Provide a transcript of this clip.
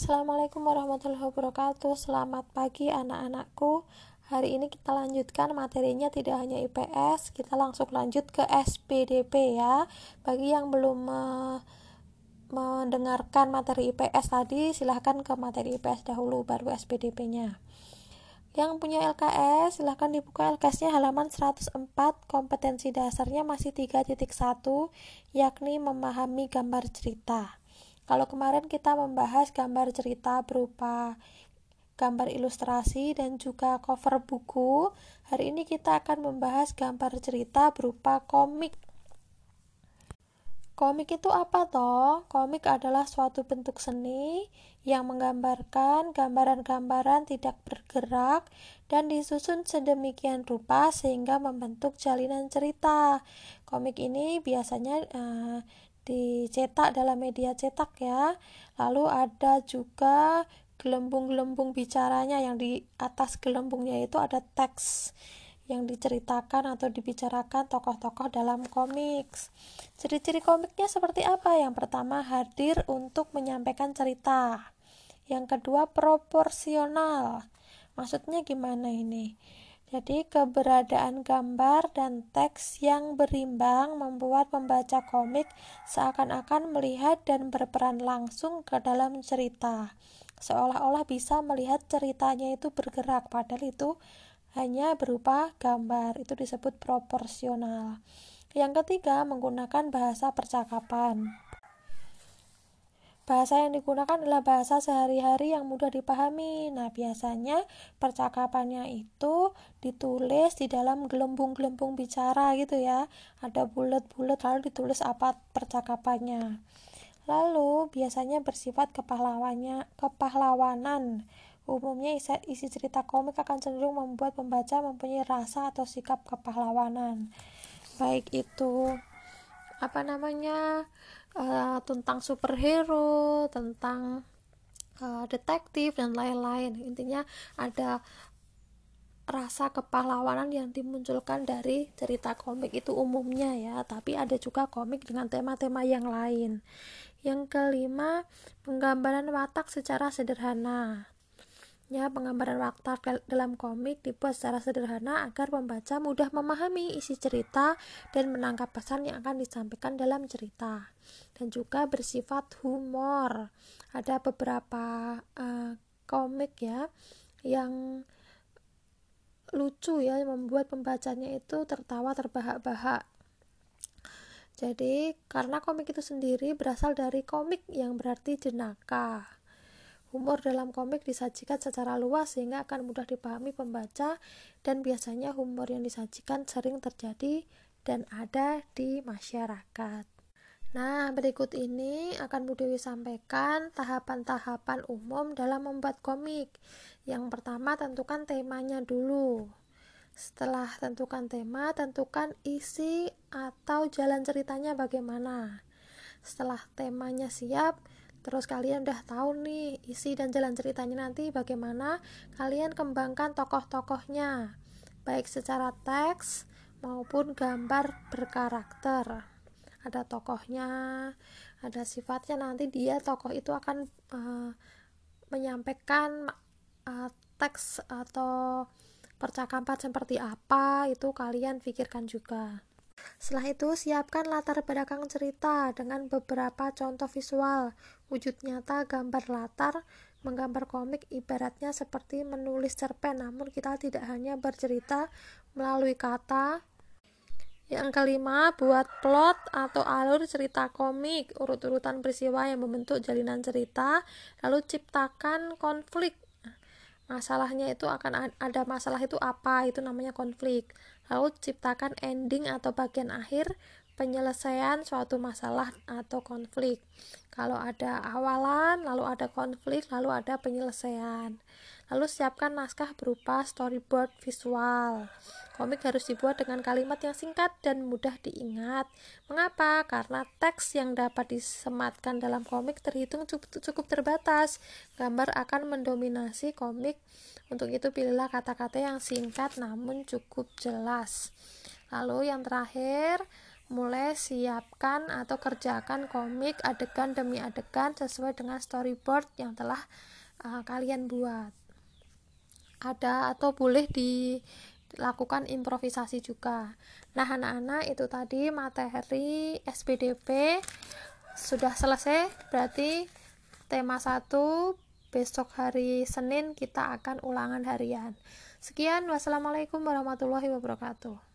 Assalamualaikum warahmatullahi wabarakatuh. Selamat pagi anak-anakku. Hari ini kita lanjutkan materinya tidak hanya IPS Kita langsung lanjut ke SPDP ya. Bagi yang belum me mendengarkan materi IPS tadi Silahkan ke materi IPS dahulu baru SPDP nya yang punya LKS silahkan dibuka LKS-nya halaman 104 kompetensi dasarnya masih 3.1 yakni memahami gambar cerita kalau kemarin kita membahas gambar cerita berupa gambar ilustrasi dan juga cover buku, hari ini kita akan membahas gambar cerita berupa komik. Komik itu apa toh? Komik adalah suatu bentuk seni yang menggambarkan gambaran-gambaran tidak bergerak dan disusun sedemikian rupa sehingga membentuk jalinan cerita. Komik ini biasanya uh, dicetak dalam media cetak ya lalu ada juga gelembung-gelembung bicaranya yang di atas gelembungnya itu ada teks yang diceritakan atau dibicarakan tokoh-tokoh dalam komik. Ciri-ciri komiknya seperti apa? Yang pertama hadir untuk menyampaikan cerita. Yang kedua proporsional. Maksudnya gimana ini? Jadi, keberadaan gambar dan teks yang berimbang membuat pembaca komik seakan-akan melihat dan berperan langsung ke dalam cerita, seolah-olah bisa melihat ceritanya itu bergerak, padahal itu hanya berupa gambar. Itu disebut proporsional. Yang ketiga, menggunakan bahasa percakapan. Bahasa yang digunakan adalah bahasa sehari-hari yang mudah dipahami. Nah, biasanya percakapannya itu ditulis di dalam gelembung-gelembung bicara gitu ya. Ada bulat-bulat lalu ditulis apa percakapannya. Lalu biasanya bersifat kepahlawannya, kepahlawanan. Umumnya isi, isi cerita komik akan cenderung membuat pembaca mempunyai rasa atau sikap kepahlawanan. Baik itu apa namanya uh, tentang superhero tentang uh, detektif dan lain-lain. Intinya ada rasa kepahlawanan yang dimunculkan dari cerita komik itu umumnya ya. Tapi ada juga komik dengan tema-tema yang lain. Yang kelima penggambaran watak secara sederhana Ya, penggambaran watak dalam komik dibuat secara sederhana agar pembaca mudah memahami isi cerita dan menangkap pesan yang akan disampaikan dalam cerita. Dan juga bersifat humor. Ada beberapa uh, komik ya yang lucu ya membuat pembacanya itu tertawa terbahak-bahak. Jadi, karena komik itu sendiri berasal dari komik yang berarti jenaka Humor dalam komik disajikan secara luas sehingga akan mudah dipahami pembaca dan biasanya humor yang disajikan sering terjadi dan ada di masyarakat. Nah, berikut ini akan Bu Dewi sampaikan tahapan-tahapan umum dalam membuat komik. Yang pertama, tentukan temanya dulu. Setelah tentukan tema, tentukan isi atau jalan ceritanya bagaimana. Setelah temanya siap, Terus kalian udah tahu nih isi dan jalan ceritanya nanti bagaimana kalian kembangkan tokoh-tokohnya baik secara teks maupun gambar berkarakter. Ada tokohnya, ada sifatnya nanti dia tokoh itu akan uh, menyampaikan uh, teks atau percakapan seperti apa itu kalian pikirkan juga. Setelah itu, siapkan latar belakang cerita dengan beberapa contoh visual, wujud nyata, gambar latar, menggambar komik ibaratnya seperti menulis cerpen, namun kita tidak hanya bercerita melalui kata. Yang kelima, buat plot atau alur cerita komik, urut-urutan peristiwa yang membentuk jalinan cerita, lalu ciptakan konflik. Masalahnya itu akan ada masalah itu apa? Itu namanya konflik lalu ciptakan ending atau bagian akhir penyelesaian suatu masalah atau konflik kalau ada awalan lalu ada konflik lalu ada penyelesaian lalu siapkan naskah berupa storyboard visual Komik harus dibuat dengan kalimat yang singkat dan mudah diingat. Mengapa? Karena teks yang dapat disematkan dalam komik terhitung cukup, terbatas. Gambar akan mendominasi komik. Untuk itu pilihlah kata-kata yang singkat namun cukup jelas. Lalu yang terakhir, mulai siapkan atau kerjakan komik adegan demi adegan sesuai dengan storyboard yang telah uh, kalian buat. Ada atau boleh dilakukan improvisasi juga. Nah anak-anak itu tadi materi SPDP sudah selesai. Berarti tema 1 besok hari Senin kita akan ulangan harian. Sekian. Wassalamualaikum warahmatullahi wabarakatuh